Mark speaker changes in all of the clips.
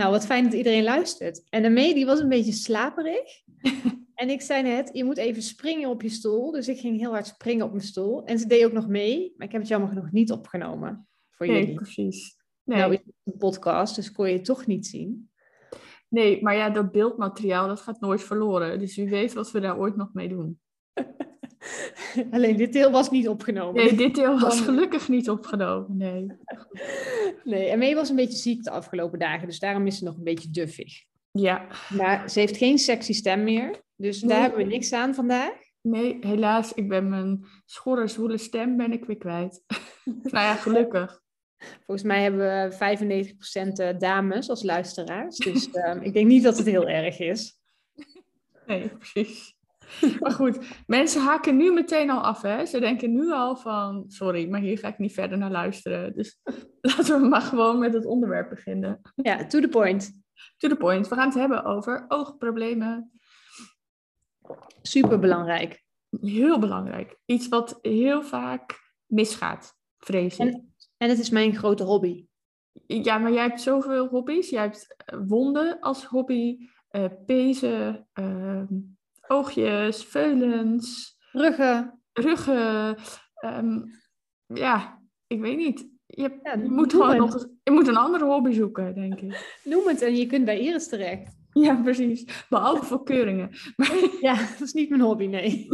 Speaker 1: Nou, wat fijn dat iedereen luistert. En daarmee, die was een beetje slaperig. en ik zei net, je moet even springen op je stoel. Dus ik ging heel hard springen op mijn stoel. En ze deed ook nog mee, maar ik heb het jammer genoeg niet opgenomen. Voor
Speaker 2: nee,
Speaker 1: jullie.
Speaker 2: precies.
Speaker 1: Nee.
Speaker 2: Nee.
Speaker 1: Nou is een podcast, dus kon je het toch niet zien.
Speaker 2: nee, maar ja, dat beeldmateriaal, dat gaat nooit verloren. Dus wie weet wat we daar ooit nog mee doen.
Speaker 1: Alleen dit deel was niet opgenomen.
Speaker 2: Nee, dit deel was gelukkig niet opgenomen. Nee.
Speaker 1: Nee, en Mee was een beetje ziek de afgelopen dagen, dus daarom is ze nog een beetje duffig.
Speaker 2: Ja,
Speaker 1: Maar ze heeft geen sexy stem meer, dus daar hebben we niks aan vandaag.
Speaker 2: nee, helaas, ik ben mijn schorre, zwoele stem ben ik weer kwijt. nou ja, gelukkig.
Speaker 1: Volgens mij hebben we 95% dames als luisteraars, dus ehm, ik denk niet dat het heel erg is.
Speaker 2: Nee, precies. Maar goed, mensen haken nu meteen al af, hè? Ze denken nu al van, sorry, maar hier ga ik niet verder naar luisteren. Dus laten we maar gewoon met het onderwerp beginnen.
Speaker 1: Ja, to the point.
Speaker 2: To the point. We gaan het hebben over oogproblemen.
Speaker 1: Super belangrijk.
Speaker 2: Heel belangrijk. Iets wat heel vaak misgaat, vrees ik.
Speaker 1: En, en het is mijn grote hobby.
Speaker 2: Ja, maar jij hebt zoveel hobby's. Jij hebt wonden als hobby, eh pezen, ehm, oogjes, veulens,
Speaker 1: Ruggen.
Speaker 2: ruggen. ehm, ja, ik weet niet. Je,
Speaker 1: Ja,
Speaker 2: je moet gewoon nog je moet een andere hobby zoeken, denk ik.
Speaker 1: Noem het en je kunt bij Iris terecht.
Speaker 2: Ja, precies. Behalve voor keuringen. Maar,
Speaker 1: Ja, dat is niet mijn hobby, nee.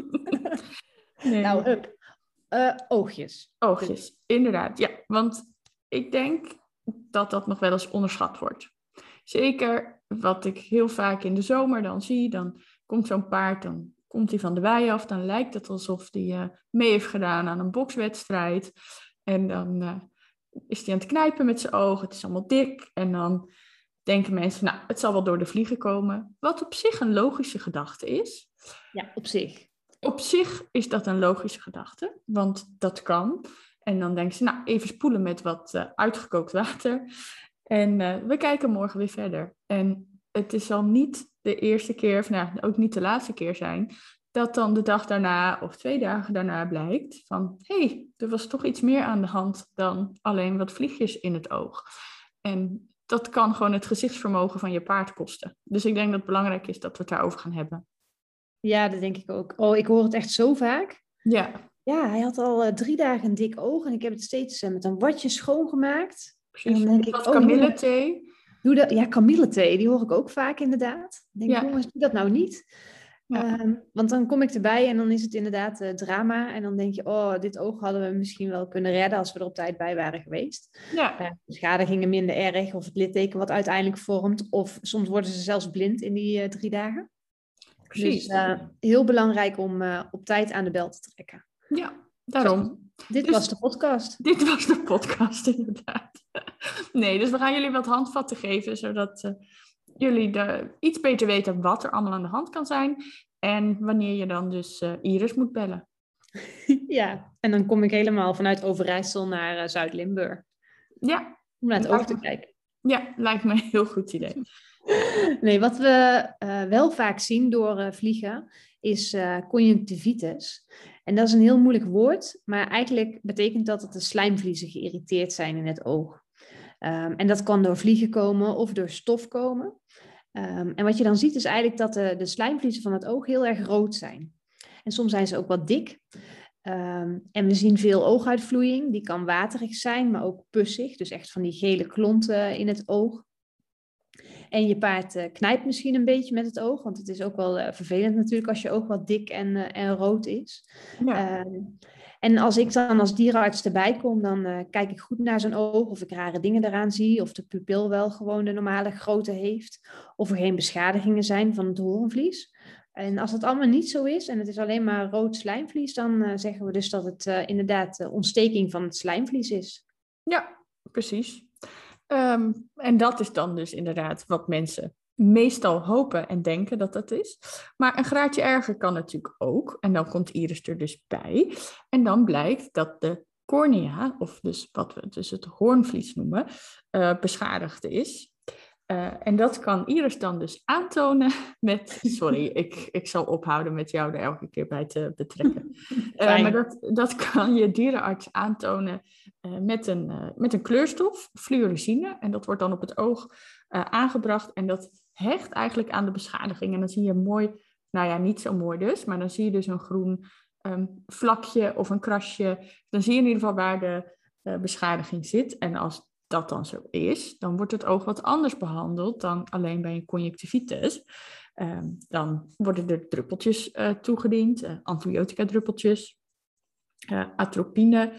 Speaker 2: nee.
Speaker 1: Nou, hup. Eh, oogjes.
Speaker 2: Oogjes, inderdaad. Ja, want ik denk dat dat nog wel eens onderschat wordt. Zeker wat ik heel vaak in de zomer dan zie, dan komt zo'n paard, dan komt hij van de wei af, dan lijkt het alsof hij eh, mee heeft gedaan aan een bokswedstrijd. En dan eh, is hij aan het knijpen met zijn ogen, het is allemaal dik. En dan denken mensen, nou, het zal wel door de vliegen komen. Wat op zich een logische gedachte is.
Speaker 1: Ja, op zich.
Speaker 2: Op zich is dat een logische gedachte, want dat kan. En dan denken ze, nou, even spoelen met wat eh, uitgekookt water. En we kijken morgen weer verder. En het is al niet de eerste keer, of nou, ook niet de laatste keer zijn, dat dan de dag daarna of twee dagen daarna blijkt van, hé, hey, er was toch iets meer aan de hand dan alleen wat vliegjes in het oog. En dat kan gewoon het gezichtsvermogen van je paard kosten. Dus ik denk dat het belangrijk is dat we het daarover gaan hebben.
Speaker 1: Ja, dat denk ik ook. Oh, ik hoor het echt zo vaak.
Speaker 2: Ja,
Speaker 1: Ja, hij had al eh, drie dagen een dik oog en ik heb het steeds eh, met een watje schoongemaakt.
Speaker 2: precies.
Speaker 1: dan denk ik,
Speaker 2: Wat
Speaker 1: oh,
Speaker 2: kamillethee.
Speaker 1: Doe dat, ja, kamillethee, die hoor ik ook vaak inderdaad. Ik denk,
Speaker 2: Ja.
Speaker 1: jongens, doe dat nou niet.
Speaker 2: Ja.
Speaker 1: Ehm, want dan kom ik erbij en dan is het inderdaad eh, drama. En dan denk je, oh, dit oog hadden we misschien wel kunnen redden als we er op tijd bij waren geweest.
Speaker 2: Ja,
Speaker 1: Uh, beschadigingen minder erg of het litteken wat uiteindelijk vormt. Of soms worden ze zelfs blind in die eh, drie dagen.
Speaker 2: precies.
Speaker 1: Dus eh, heel belangrijk om op tijd aan de bel te trekken.
Speaker 2: ja, daarom.
Speaker 1: Dit
Speaker 2: Dus-
Speaker 1: was de podcast.
Speaker 2: Dit was de podcast, inderdaad. Nee, dus we gaan jullie wat handvatten geven, zodat eh, jullie de, iets beter weten wat er allemaal aan de hand kan zijn. En wanneer je dan dus eh, Iris moet bellen.
Speaker 1: ja, en dan kom ik helemaal vanuit Overijssel naar eh, Zuid-Limburg.
Speaker 2: Ja,
Speaker 1: Om naar het oog te kijken.
Speaker 2: ja, lijkt me een heel goed idee.
Speaker 1: Nee, wat we wel vaak zien door vliegen is conjunctivitis. En dat is een heel moeilijk woord, maar eigenlijk betekent dat dat de slijmvliezen geïrriteerd zijn in het oog. Ehm, en dat kan door vliegen komen of door stof komen. Ehm, en wat je dan ziet is eigenlijk dat de, de slijmvliezen van het oog heel erg rood zijn. En soms zijn ze ook wat dik. Ehm, en we zien veel ooguitvloeiing, die kan waterig zijn, maar ook pussig. Dus echt van die gele klonten in het oog. En je paard eh, knijpt misschien een beetje met het oog, want het is ook wel eh, vervelend natuurlijk als je oog wat dik en, eh, en rood is.
Speaker 2: Ja,
Speaker 1: en als ik dan als dierenarts erbij kom, dan eh, kijk ik goed naar zijn oog, of ik rare dingen eraan zie, of de pupil wel gewoon de normale grootte heeft, of er geen beschadigingen zijn van het hoornvlies. En als dat allemaal niet zo is en het is alleen maar rood slijmvlies, dan eh, zeggen we dus dat het eh, inderdaad ontsteking van het slijmvlies is.
Speaker 2: ja, precies. Ehm, en dat is dan dus inderdaad wat mensen meestal hopen en denken dat dat is. Maar een graadje erger kan natuurlijk ook. En dan komt iris er dus bij. En dan blijkt dat de cornea, of dus wat we dus het hoornvlies noemen, uh, beschadigd is. Uh, en dat kan Iris dan dus aantonen met. Sorry, ik, ik zal ophouden met jou er elke keer bij te betrekken. Uh, maar dat, dat kan je dierenarts aantonen uh, met, een, met een kleurstof, fluorescine. En dat wordt dan op het oog aangebracht. En dat hecht eigenlijk aan de beschadiging. En dan zie je mooi, nou ja, niet zo mooi dus, maar dan zie je dus een groen um, vlakje of een krasje. Dan zie je in ieder geval waar de beschadiging zit. En als dat dan zo is, dan wordt het oog wat anders behandeld dan alleen bij een conjunctivitis. Ehm, dan worden er druppeltjes uh, toegediend, uh, antibiotica druppeltjes, uh, atropine,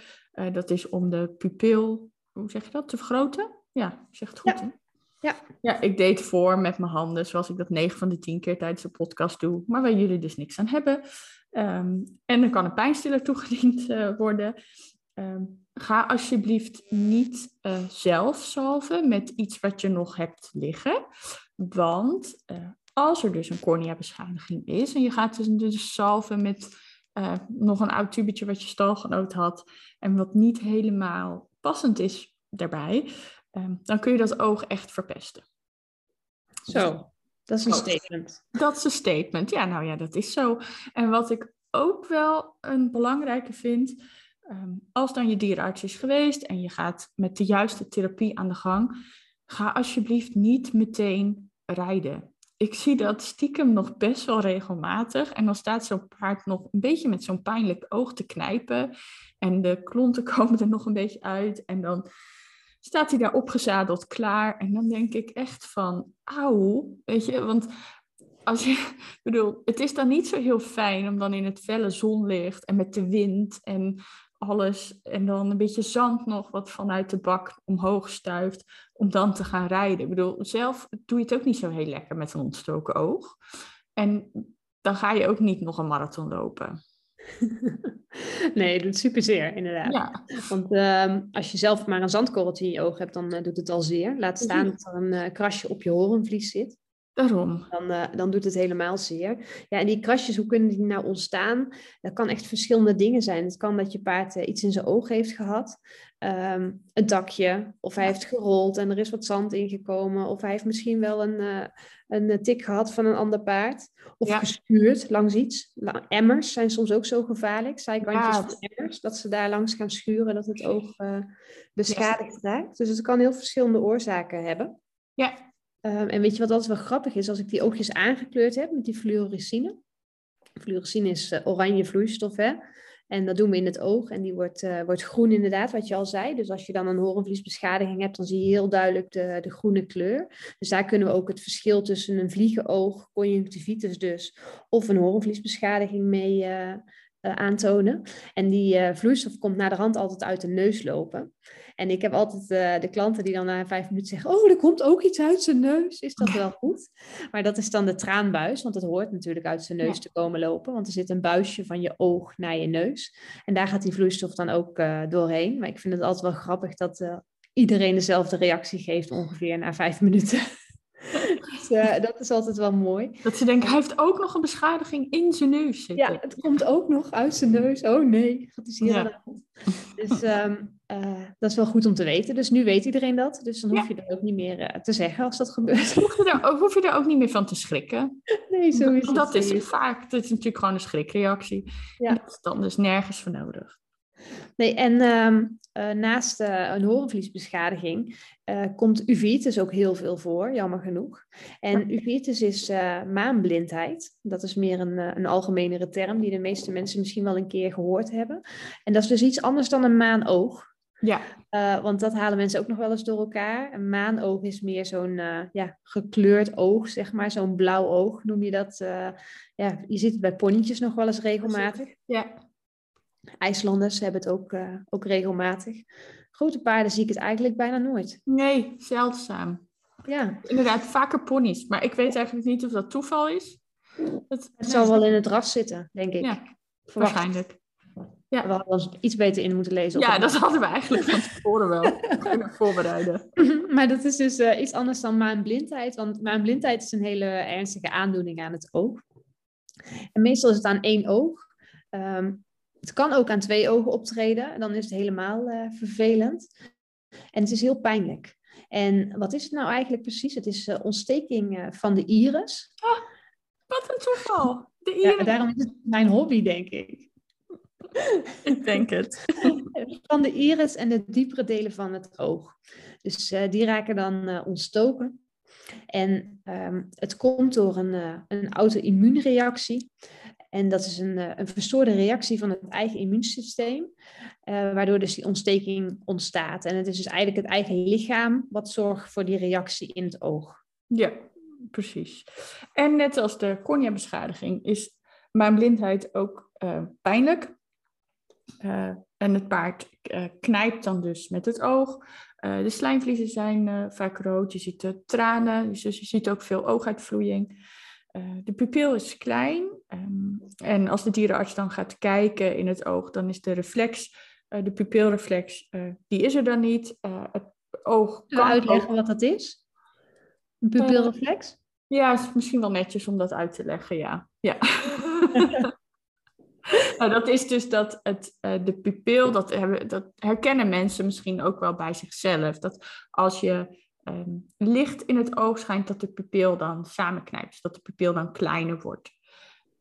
Speaker 2: dat is om de pupil, hoe zeg je dat, te vergroten? Ja, zeg het goed.
Speaker 1: Ja. Ja.
Speaker 2: ja, ik deed voor met mijn handen, zoals ik dat 9 van de 10 keer tijdens de podcast doe, maar waar jullie dus niks aan hebben. Um, en er kan een pijnstiller toegediend worden. Um, ga alsjeblieft niet uh, zelf salven met iets wat je nog hebt liggen. Want uh, als er dus een cornea-beschadiging is en je gaat dus, dus salven met uh, nog een oud tubetje wat je stalgenoot had en wat niet helemaal passend is daarbij, um, dan kun je dat oog echt verpesten.
Speaker 1: Zo, dat is een statement.
Speaker 2: Dat is een statement, ja, nou ja, dat is zo. En wat ik ook wel een belangrijke vind, Ehm, als dan je dierenarts is geweest en je gaat met de juiste therapie aan de gang, ga alsjeblieft niet meteen rijden. Ik zie dat stiekem nog best wel regelmatig. En dan staat zo'n paard nog een beetje met zo'n pijnlijk oog te knijpen. En de klonten komen er nog een beetje uit. En dan staat hij daar opgezadeld klaar. En dan denk ik echt van, auw, weet je, want als je, bedoel, het is dan niet zo heel fijn om dan in het felle zonlicht en met de wind en alles en dan een beetje zand nog wat vanuit de bak omhoog stuift om dan te gaan rijden. Ik bedoel, zelf doe je het ook niet zo heel lekker met een ontstoken oog. En dan ga je ook niet nog een marathon lopen.
Speaker 1: Nee, het doet super zeer, inderdaad.
Speaker 2: Ja.
Speaker 1: Want uh, als je zelf maar een zandkorreltje in je oog hebt, dan uh, doet het al zeer. Laat staan dat er een uh, krasje op je horenvlies zit.
Speaker 2: Daarom.
Speaker 1: Dan, uh, dan doet het helemaal zeer. Ja, en die krasjes, hoe kunnen die nou ontstaan? Dat kan echt verschillende dingen zijn. Het kan dat je paard uh, iets in zijn oog heeft gehad. Um, een dakje. Of hij heeft gerold en er is wat zand ingekomen. Of hij heeft misschien wel een, uh, een tik gehad van een ander paard. Of ja. geschuurd langs iets. Emmers zijn soms ook zo gevaarlijk. Zijkantjes ja. van emmers. Dat ze daar langs gaan schuren. Dat het oog beschadigd raakt. Dus het kan heel verschillende oorzaken hebben.
Speaker 2: Ja,
Speaker 1: Um, en weet je wat altijd wel grappig is? Als ik die oogjes aangekleurd heb met die fluorescine. Fluorescine is uh, oranje vloeistof, hè? En dat doen we in het oog. En die wordt, uh, wordt groen inderdaad, wat je al zei. Dus als je dan een horenvliesbeschadiging hebt, dan zie je heel duidelijk de, de groene kleur. Dus daar kunnen we ook het verschil tussen een vliegenoog, conjunctivitis dus, of een horenvliesbeschadiging mee uh, aantonen. En die vloeistof komt naar de rand altijd uit de neus lopen. En ik heb altijd uh, de klanten die dan na vijf minuten zeggen: Oh, er komt ook iets uit zijn neus. Is dat wel goed? Maar dat is dan de traanbuis, want het hoort natuurlijk uit zijn neus ja. te komen lopen. Want er zit een buisje van je oog naar je neus. En daar gaat die vloeistof dan ook uh, doorheen. Maar ik vind het altijd wel grappig dat uh, iedereen dezelfde reactie geeft, ongeveer na vijf minuten. Uh, dat is altijd wel mooi.
Speaker 2: Dat ze denken, hij heeft ook nog een beschadiging in zijn neus zitten.
Speaker 1: Ja, het komt ook nog uit zijn neus. Oh nee, wat is hier ja. aan de Dus um, uh, dat is wel goed om te weten. Dus nu weet iedereen dat. Dus dan hoef ja. je er ook niet meer uh, te zeggen als dat gebeurt.
Speaker 2: Hoef je, er ook, hoef je er ook niet meer van te schrikken.
Speaker 1: Nee, zo is
Speaker 2: dat, dat is het vaak. Dat is natuurlijk gewoon een schrikreactie. Ja. Dat is dan dus nergens voor nodig.
Speaker 1: Nee, en um, uh, naast uh, een horenvliesbeschadiging uh, komt uveitis ook heel veel voor, jammer genoeg. En uveitis is maanblindheid. Dat is meer een, een algemenere term die de meeste mensen misschien wel een keer gehoord hebben. En dat is dus iets anders dan een maanoog.
Speaker 2: Ja.
Speaker 1: want dat halen mensen ook nog wel eens door elkaar. Een maanoog is meer zo'n ja, gekleurd oog, zeg maar. Zo'n blauw oog noem je dat. ja, je ziet het bij ponnetjes nog wel eens regelmatig.
Speaker 2: Ja.
Speaker 1: IJslanders hebben het ook, uh, ook regelmatig. Grote paarden zie ik het eigenlijk bijna nooit.
Speaker 2: Nee, zeldzaam.
Speaker 1: Ja.
Speaker 2: Inderdaad, vaker ponies. Maar ik weet eigenlijk niet of dat toeval is.
Speaker 1: Het, het zal wel in het ras zitten, denk ik.
Speaker 2: Ja, waarschijnlijk. Ja.
Speaker 1: We hadden ons iets beter in moeten lezen.
Speaker 2: Ja, dat hadden we eigenlijk van tevoren wel kunnen voorbereiden.
Speaker 1: maar dat is dus eh, iets anders dan maanblindheid. Want maanblindheid is een hele ernstige aandoening aan het oog. En meestal is het aan één oog. Ehm, het kan ook aan twee ogen optreden. Dan is het helemaal eh, vervelend. En het is heel pijnlijk. En wat is het nou eigenlijk precies? Het is eh, ontsteking eh, van de iris.
Speaker 2: Wat een toeval. De
Speaker 1: Ja,
Speaker 2: iris.
Speaker 1: daarom is het mijn hobby, denk ik.
Speaker 2: Ik denk het.
Speaker 1: Van de iris en de diepere delen van het oog. Dus die raken dan ontstoken. En ehm, het komt door een, eh, een auto-immuunreactie. En dat is een, eh, een verstoorde reactie van het eigen immuunsysteem, eh, waardoor dus die ontsteking ontstaat. En het is dus eigenlijk het eigen lichaam wat zorgt voor die reactie in het oog.
Speaker 2: Ja, precies. En net als de corneabeschadiging is maanblindheid ook eh, pijnlijk. En het paard knijpt dan dus met het oog. De slijmvliezen zijn vaak rood. Je ziet de tranen, dus je ziet ook veel ooguitvloeiing. Eh, de pupil is klein. ehm, en als de dierenarts dan gaat kijken in het oog, dan is de reflex, eh, de pupilreflex, eh, die is er dan niet. Het oog kan
Speaker 1: uitleggen
Speaker 2: ook-
Speaker 1: wat dat is? Een pupilreflex?
Speaker 2: Ja, is misschien wel netjes om dat uit te leggen, ja. ja. nou, dat is dus dat het, de pupil, dat, hebben, dat herkennen mensen misschien ook wel bij zichzelf. Dat als je ehm, licht in het oog schijnt, dat de pupil dan samenknijpt. Dat de pupil dan kleiner wordt.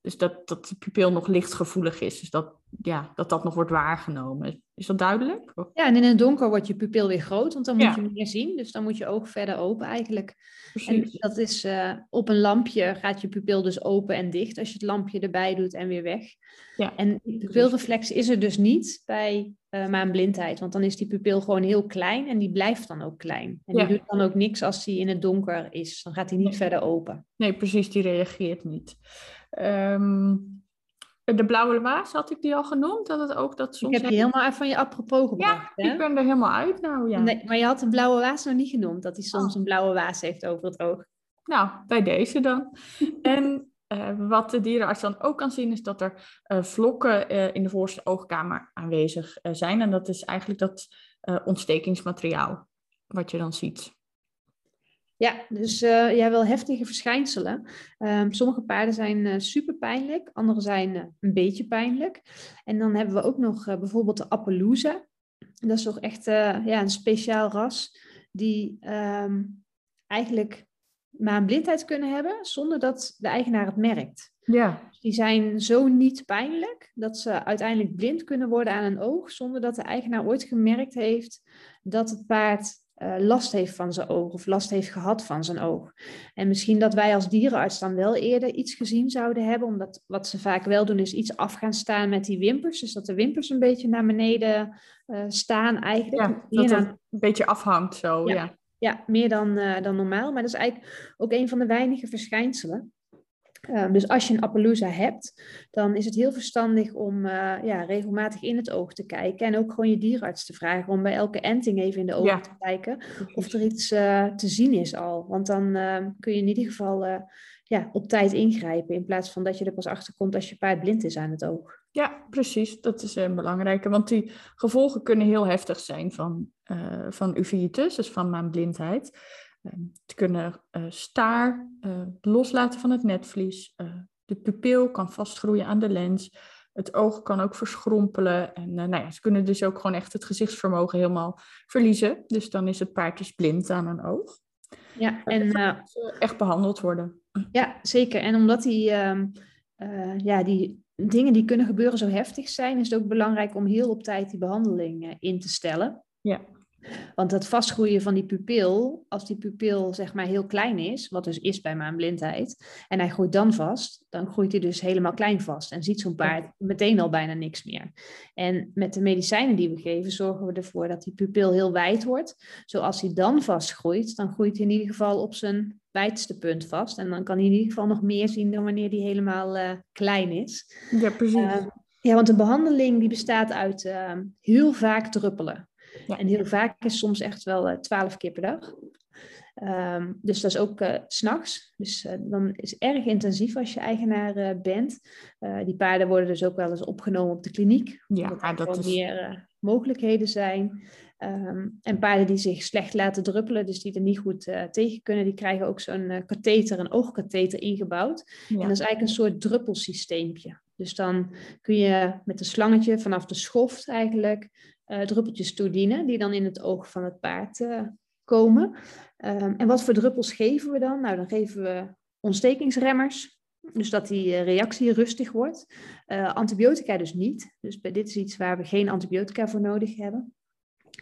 Speaker 2: Dus dat, dat de pupil nog lichtgevoelig is. Dus dat, ja, dat dat nog wordt waargenomen. Is dat duidelijk?
Speaker 1: Ja, en in het donker wordt je pupil weer groot, want dan moet
Speaker 2: Ja.
Speaker 1: je meer zien. Dus dan moet je oog verder open eigenlijk. En
Speaker 2: Precies.
Speaker 1: dat is eh, op een lampje gaat je pupil dus open en dicht als je het lampje erbij doet en weer weg.
Speaker 2: Ja.
Speaker 1: En die pupilreflex is er dus niet bij eh maanblindheid, want dan is die pupil gewoon heel klein en die blijft dan ook klein. En
Speaker 2: Ja.
Speaker 1: die doet dan ook niks als die in het donker is. Dan gaat hij niet
Speaker 2: Nee.
Speaker 1: verder open.
Speaker 2: Nee, precies, die reageert niet. Ehm, de blauwe waas, had ik die al genoemd? Dat het ook dat
Speaker 1: Ik
Speaker 2: soms...
Speaker 1: heb je helemaal even van je apropos gebracht.
Speaker 2: Ja,
Speaker 1: hè?
Speaker 2: ik ben er helemaal uit nou, ja.
Speaker 1: Nee, maar je had de blauwe waas nog niet genoemd, dat hij soms
Speaker 2: Oh.
Speaker 1: een blauwe waas heeft over het oog.
Speaker 2: Nou, bij deze dan. en eh, wat de dierenarts dan ook kan zien, is dat er eh, vlokken eh, in de voorste oogkamer aanwezig zijn. En dat is eigenlijk dat ontstekingsmateriaal wat je dan ziet.
Speaker 1: Ja, dus eh ja, wel heftige verschijnselen. Ehm, sommige paarden zijn eh, super pijnlijk, andere zijn eh, een beetje pijnlijk. En dan hebben we ook nog bijvoorbeeld de Appaloosa. Dat is toch echt ja, een speciaal ras die ehm, eigenlijk maar een blindheid kunnen hebben zonder dat de eigenaar het merkt.
Speaker 2: Ja,
Speaker 1: Die zijn zo niet pijnlijk dat ze uiteindelijk blind kunnen worden aan een oog zonder dat de eigenaar ooit gemerkt heeft dat het paard eh, last heeft van zijn oog of last heeft gehad van zijn oog. En misschien dat wij als dierenarts dan wel eerder iets gezien zouden hebben, omdat wat ze vaak wel doen is iets af gaan staan met die wimpers. Dus dat de wimpers een beetje naar beneden eh, staan eigenlijk.
Speaker 2: ja dat het een beetje afhangt zo,
Speaker 1: Ja.
Speaker 2: ja.
Speaker 1: ja, meer dan, eh, dan normaal. Maar dat is eigenlijk ook een van de weinige verschijnselen. Ehm, dus als je een Appaloosa hebt, dan is het heel verstandig om eh, ja, regelmatig in het oog te kijken. En ook gewoon je dierenarts te vragen om bij elke enting even in de ogen
Speaker 2: Ja.
Speaker 1: te kijken of er iets eh, te zien is al. Want dan eh, kun je in ieder geval eh, ja, op tijd ingrijpen. In plaats van dat je er pas achter komt als je paard blind is aan het oog.
Speaker 2: Ja, precies. Dat is een belangrijke. Want die gevolgen kunnen heel heftig zijn van, eh van uveitis, dus van maanblindheid. Eh, het kunnen eh, staar, eh, loslaten van het netvlies. eh, de pupil kan vastgroeien aan de lens. Het oog kan ook verschrompelen. En nou ja, ze kunnen dus ook gewoon echt het gezichtsvermogen helemaal verliezen. Dus dan is het paard dus blind aan een oog.
Speaker 1: Ja, en
Speaker 2: Ze echt behandeld worden.
Speaker 1: Ja, zeker. En omdat die, ehm, eh, ja, die dingen die kunnen gebeuren zo heftig zijn, is het ook belangrijk om heel op tijd die behandeling eh, in te stellen.
Speaker 2: Ja.
Speaker 1: Want het vastgroeien van die pupil, als die pupil zeg maar heel klein is, wat dus is bij maanblindheid, en hij groeit dan vast, dan groeit hij dus helemaal klein vast en ziet zo'n paard meteen al bijna niks meer. En met de medicijnen die we geven, zorgen we ervoor dat die pupil heel wijd wordt. Zoals hij dan vastgroeit, dan groeit hij in ieder geval op zijn wijdste punt vast. En dan kan hij in ieder geval nog meer zien dan wanneer hij helemaal eh, klein is.
Speaker 2: Ja, precies.
Speaker 1: Uh, ja, want de behandeling die bestaat uit uh, heel vaak druppelen.
Speaker 2: Ja.
Speaker 1: En heel vaak is soms echt wel twaalf keer per dag. Ehm, dus dat is ook uh, s'nachts. Dus uh, dan is het erg intensief als je eigenaar bent. die paarden worden dus ook wel eens opgenomen op de kliniek.
Speaker 2: Ja, omdat
Speaker 1: er dat is... meer mogelijkheden zijn. Ehm, en paarden die zich slecht laten druppelen, dus die er niet goed tegen kunnen, die krijgen ook zo'n katheter, een oogkatheter ingebouwd. En dat is eigenlijk een soort druppelsysteempje. Dus dan kun je met een slangetje vanaf de schoft eigenlijk uh, druppeltjes toedienen, die dan in het oog van het paard komen. Um, en wat voor druppels geven we dan? Nou, dan geven we ontstekingsremmers, dus dat die reactie rustig wordt. antibiotica dus niet. Dus dit is iets waar we geen antibiotica voor nodig hebben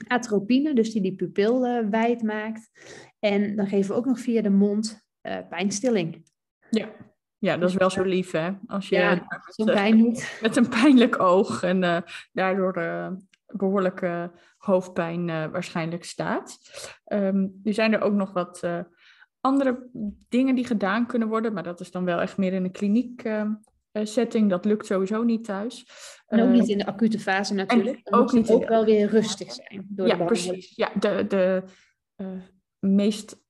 Speaker 1: atropine, dus die die pupil wijd maakt. En dan geven we ook nog via de mond pijnstilling.
Speaker 2: Ja. Ja, dat is wel zo lief hè. Als je
Speaker 1: ja, met, pijn niet.
Speaker 2: met een pijnlijk oog en uh, daardoor behoorlijke hoofdpijn waarschijnlijk staat. Um, nu zijn er ook nog wat andere dingen die gedaan kunnen worden, maar dat is dan wel echt meer in de kliniek eh, setting. Dat lukt sowieso niet thuis.
Speaker 1: En ook niet eh, in de acute fase natuurlijk. En ook niet ook wel weer rustig zijn. Door
Speaker 2: ja, precies. Ja, de, de meest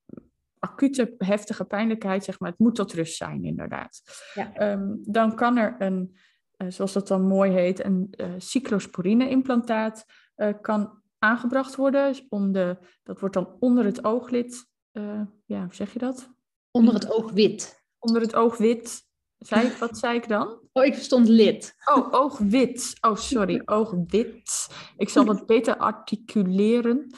Speaker 2: acute heftige pijnlijkheid, zeg maar, het moet tot rust zijn, inderdaad. Ja. Um, dan kan er een, uh, zoals dat dan mooi heet, een uh, cyclosporine-implantaat uh, kan aangebracht worden. Om de, dat wordt dan onder het ooglid, ja, hoe zeg je dat?
Speaker 1: Onder het oogwit.
Speaker 2: Onder het oogwit zei ik, wat zei ik dan?
Speaker 1: Oh, ik verstond lid.
Speaker 2: Oh, oogwit. Oh, sorry, oogwit. Ik zal het beter articuleren.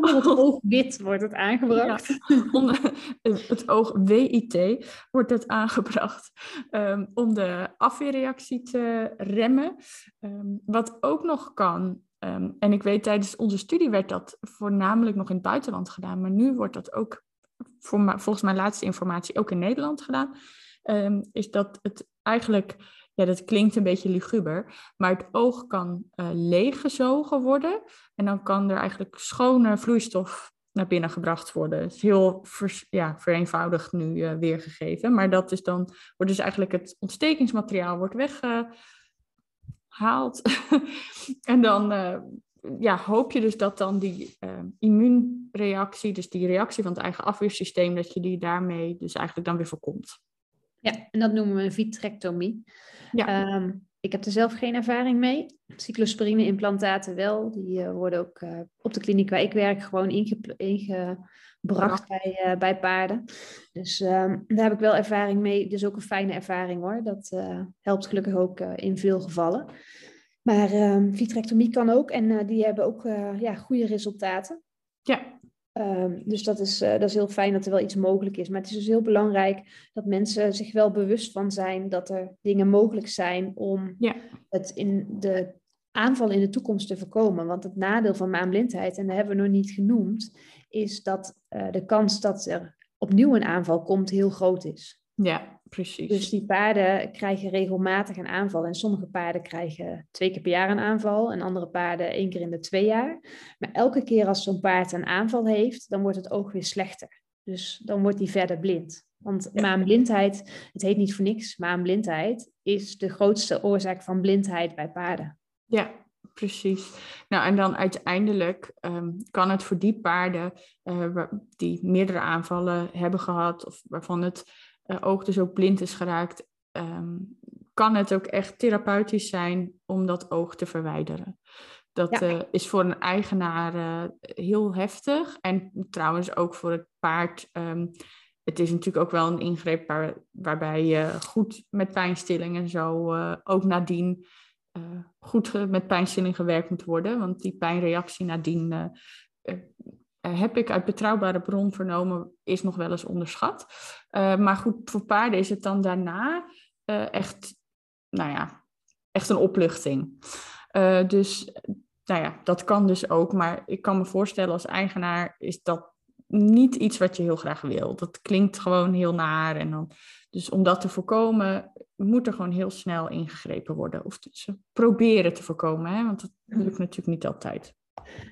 Speaker 1: Onder het oogwit wordt het aangebracht.
Speaker 2: Ja, onder het oog WIT wordt het aangebracht um, om de afweerreactie te remmen. Um, wat ook nog kan, um, en ik weet tijdens onze studie werd dat voornamelijk nog in het buitenland gedaan, maar nu wordt dat ook voor, volgens mijn laatste informatie ook in Nederland gedaan, um, is dat het eigenlijk, ja, dat klinkt een beetje luguber, maar het oog kan uh, leeggezogen worden en dan kan er eigenlijk schone vloeistof naar binnen gebracht worden. Het is heel ja, vereenvoudigd nu uh, weergegeven, maar dat is dan, wordt dus eigenlijk het ontstekingsmateriaal wordt weggehaald en dan uh, ja, hoop je dus dat dan die immuunreactie, dus die reactie van het eigen afweersysteem, dat je die daarmee dus eigenlijk dan weer voorkomt.
Speaker 1: Ja, en dat noemen we een vitrectomie. Ja. Um, ik heb er zelf geen ervaring mee. Cyclosporine-implantaten wel. Die uh, worden ook uh, op de kliniek waar ik werk gewoon inge ingebracht bij, uh, bij paarden. Dus um, daar heb ik wel ervaring mee. Dus ook een fijne ervaring hoor. Dat helpt gelukkig ook in veel gevallen. Maar um, vitrectomie kan ook en die hebben ook ja, goede resultaten.
Speaker 2: Ja.
Speaker 1: Um, dus dat is, uh, dat is heel fijn dat er wel iets mogelijk is. Maar het is dus heel belangrijk dat mensen zich wel bewust van zijn dat er dingen mogelijk zijn om ja. het in de aanval in de toekomst te voorkomen. Want het nadeel van maanblindheid, en dat hebben we nog niet genoemd, is dat de kans dat er opnieuw een aanval komt heel groot is.
Speaker 2: Ja, precies.
Speaker 1: Dus die paarden krijgen regelmatig een aanval. En sommige paarden krijgen twee keer per jaar een aanval. En andere paarden één keer in de twee jaar. Maar elke keer als zo'n paard een aanval heeft, dan wordt het oog weer slechter. Dus dan wordt hij verder blind. Want maanblindheid, het heet niet voor niks, maanblindheid is de grootste oorzaak van blindheid bij paarden.
Speaker 2: Ja, precies. Nou, en dan uiteindelijk um, kan het voor die paarden uh, die meerdere aanvallen hebben gehad, of waarvan het uh, oog dus ook blind is geraakt, ehm, kan het ook echt therapeutisch zijn om dat oog te verwijderen. Dat uh, is voor een eigenaar uh, heel heftig. En trouwens ook voor het paard. Um, het is natuurlijk ook wel een ingreep waar, waarbij je goed met pijnstilling en zo ook nadien goed met pijnstilling gewerkt moet worden. Want die pijnreactie nadien eh, heb ik uit betrouwbare bron vernomen, is nog wel eens onderschat. Uh, maar goed, voor paarden is het dan daarna uh, echt, nou ja, echt een opluchting. Dus, nou ja, dat kan dus ook. Maar ik kan me voorstellen als eigenaar is dat niet iets wat je heel graag wil. Dat klinkt gewoon heel naar. En dan, dus om dat te voorkomen, moet er gewoon heel snel ingegrepen worden. Of dus proberen te voorkomen, hè? want dat lukt natuurlijk niet altijd.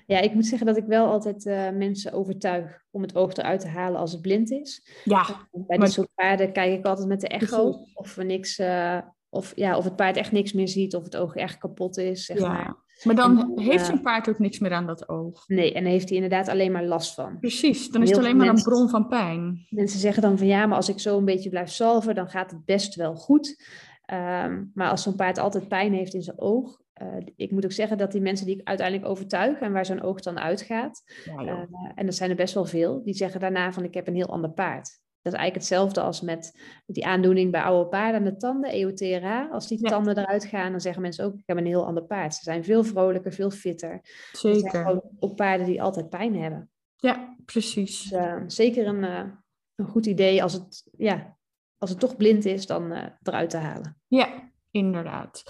Speaker 1: Ja, ik moet zeggen dat ik wel altijd uh, mensen overtuig om het oog eruit te halen als het blind is.
Speaker 2: Ja.
Speaker 1: Bij dit soort paarden kijk ik altijd met de echo of we niks, uh, of, ja, of het paard echt niks meer ziet of het oog echt kapot is. Zeg ja. maar.
Speaker 2: Maar dan heeft
Speaker 1: eh,
Speaker 2: zijn paard ook niks meer aan dat oog.
Speaker 1: Nee, en heeft hij inderdaad alleen maar last van.
Speaker 2: Precies, dan is het alleen maar een bron van pijn.
Speaker 1: Mensen zeggen dan van ja, maar als ik zo een beetje blijf salven, dan gaat het best wel goed. Ehm, maar als zo'n paard altijd pijn heeft in zijn oog, eh, ik moet ook zeggen dat die mensen die ik uiteindelijk overtuig en waar zo'n oog dan uitgaat,
Speaker 2: Ja,
Speaker 1: eh, en dat zijn er best wel veel, die zeggen daarna van ik heb een heel ander paard. Dat is eigenlijk hetzelfde als met die aandoening bij oude paarden aan de tanden, EOTRA. Als die
Speaker 2: Ja.
Speaker 1: tanden eruit gaan, dan zeggen mensen ook ik heb een heel ander paard. Ze zijn veel vrolijker, veel fitter. Het zijn
Speaker 2: Zeker.
Speaker 1: gewoon ook paarden die altijd pijn hebben.
Speaker 2: Ja, precies.
Speaker 1: Dus eh, zeker een, een goed idee als het, ja, als het toch blind is, dan eruit te halen.
Speaker 2: Ja, inderdaad.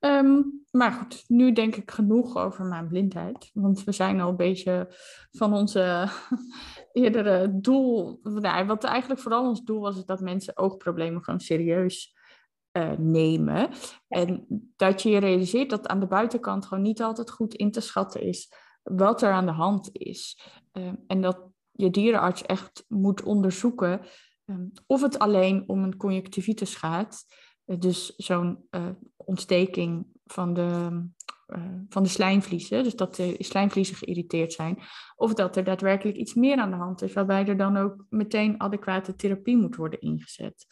Speaker 2: Ehm, maar goed, nu denk ik genoeg over mijn blindheid. Want we zijn al een beetje van onze eerdere doel. Nou, wat eigenlijk vooral ons doel was, is dat mensen oogproblemen gewoon serieus eh, nemen. En dat je je realiseert dat aan de buitenkant gewoon niet altijd goed in te schatten is wat er aan de hand is. Ehm, en dat je dierenarts echt moet onderzoeken ehm, of het alleen om een conjunctivitis gaat. Eh, dus zo'n eh, ontsteking van de, eh, van de slijmvliezen, dus dat de slijmvliezen geïrriteerd zijn, of dat er daadwerkelijk iets meer aan de hand is, waarbij er dan ook meteen adequate therapie moet worden ingezet.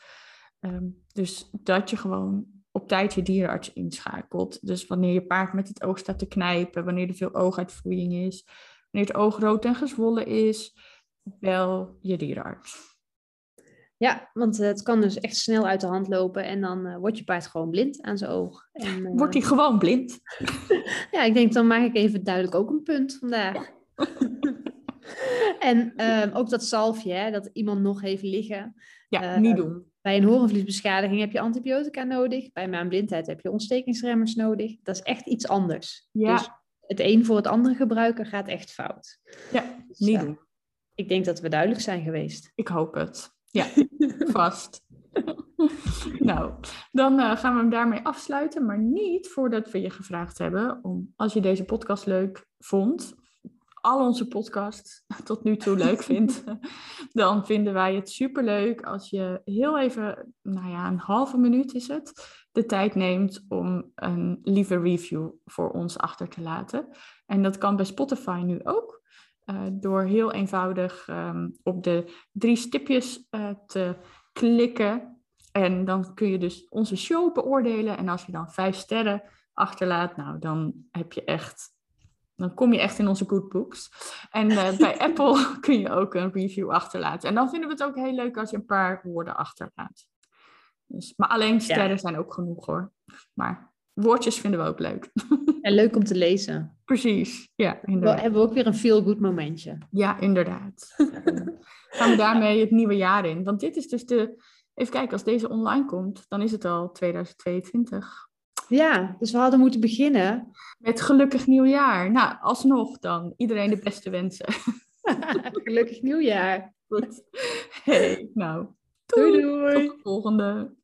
Speaker 2: Ehm, dus dat je gewoon op tijd je dierenarts inschakelt. Dus wanneer je paard met het oog staat te knijpen, wanneer er veel ooguitvloeiing is, wanneer het oog rood en gezwollen is, bel je dierenarts.
Speaker 1: Ja, want eh, het kan dus echt snel uit de hand lopen en dan eh, wordt je paard gewoon blind aan zijn oog. En, eh,
Speaker 2: Wordt hij gewoon blind?
Speaker 1: Ja, ik denk dan maak ik even duidelijk ook een punt vandaag. en ehm, ook dat zalfje, hè, dat iemand nog heeft liggen.
Speaker 2: Ja, niet doen.
Speaker 1: Bij een horenvliesbeschadiging heb je antibiotica nodig. Bij maanblindheid heb je ontstekingsremmers nodig. Dat is echt iets anders.
Speaker 2: Ja.
Speaker 1: Dus het een voor het andere gebruiken gaat echt fout.
Speaker 2: Ja,
Speaker 1: Dus,
Speaker 2: niet doen.
Speaker 1: ik denk dat we duidelijk zijn geweest.
Speaker 2: Ik hoop het. Ja, vast. nou, dan eh, gaan we hem daarmee afsluiten, maar niet voordat we je gevraagd hebben om, als je deze podcast leuk vond, al onze podcasts tot nu toe leuk vindt, dan vinden wij het superleuk als je heel even, nou ja, een halve minuut is het, de tijd neemt om een lieve review voor ons achter te laten. En dat kan bij Spotify nu ook. Eh, door heel eenvoudig ehm, op de drie stipjes eh, te klikken. En dan kun je dus onze show beoordelen. En als je dan vijf sterren achterlaat, nou dan heb je echt. Dan kom je echt in onze good books. En eh, bij Apple kun je ook een review achterlaten. En dan vinden we het ook heel leuk als je een paar woorden achterlaat. Dus, maar alleen sterren zijn ook genoeg hoor. Maar woordjes vinden we ook leuk.
Speaker 1: En leuk om te lezen.
Speaker 2: Precies, ja,
Speaker 1: We
Speaker 2: inderdaad.
Speaker 1: hebben we ook weer een feel-good momentje.
Speaker 2: Ja, inderdaad. Gaan we daarmee het nieuwe jaar in. Want dit is dus de... Even kijken, als deze online komt, dan is het al 2022.
Speaker 1: Ja, dus we hadden moeten beginnen.
Speaker 2: Met gelukkig nieuwjaar. Nou, alsnog dan. Iedereen de beste wensen.
Speaker 1: Gelukkig nieuwjaar.
Speaker 2: Goed. Hey, nou.
Speaker 1: Doei
Speaker 2: Tot
Speaker 1: doei.
Speaker 2: de volgende.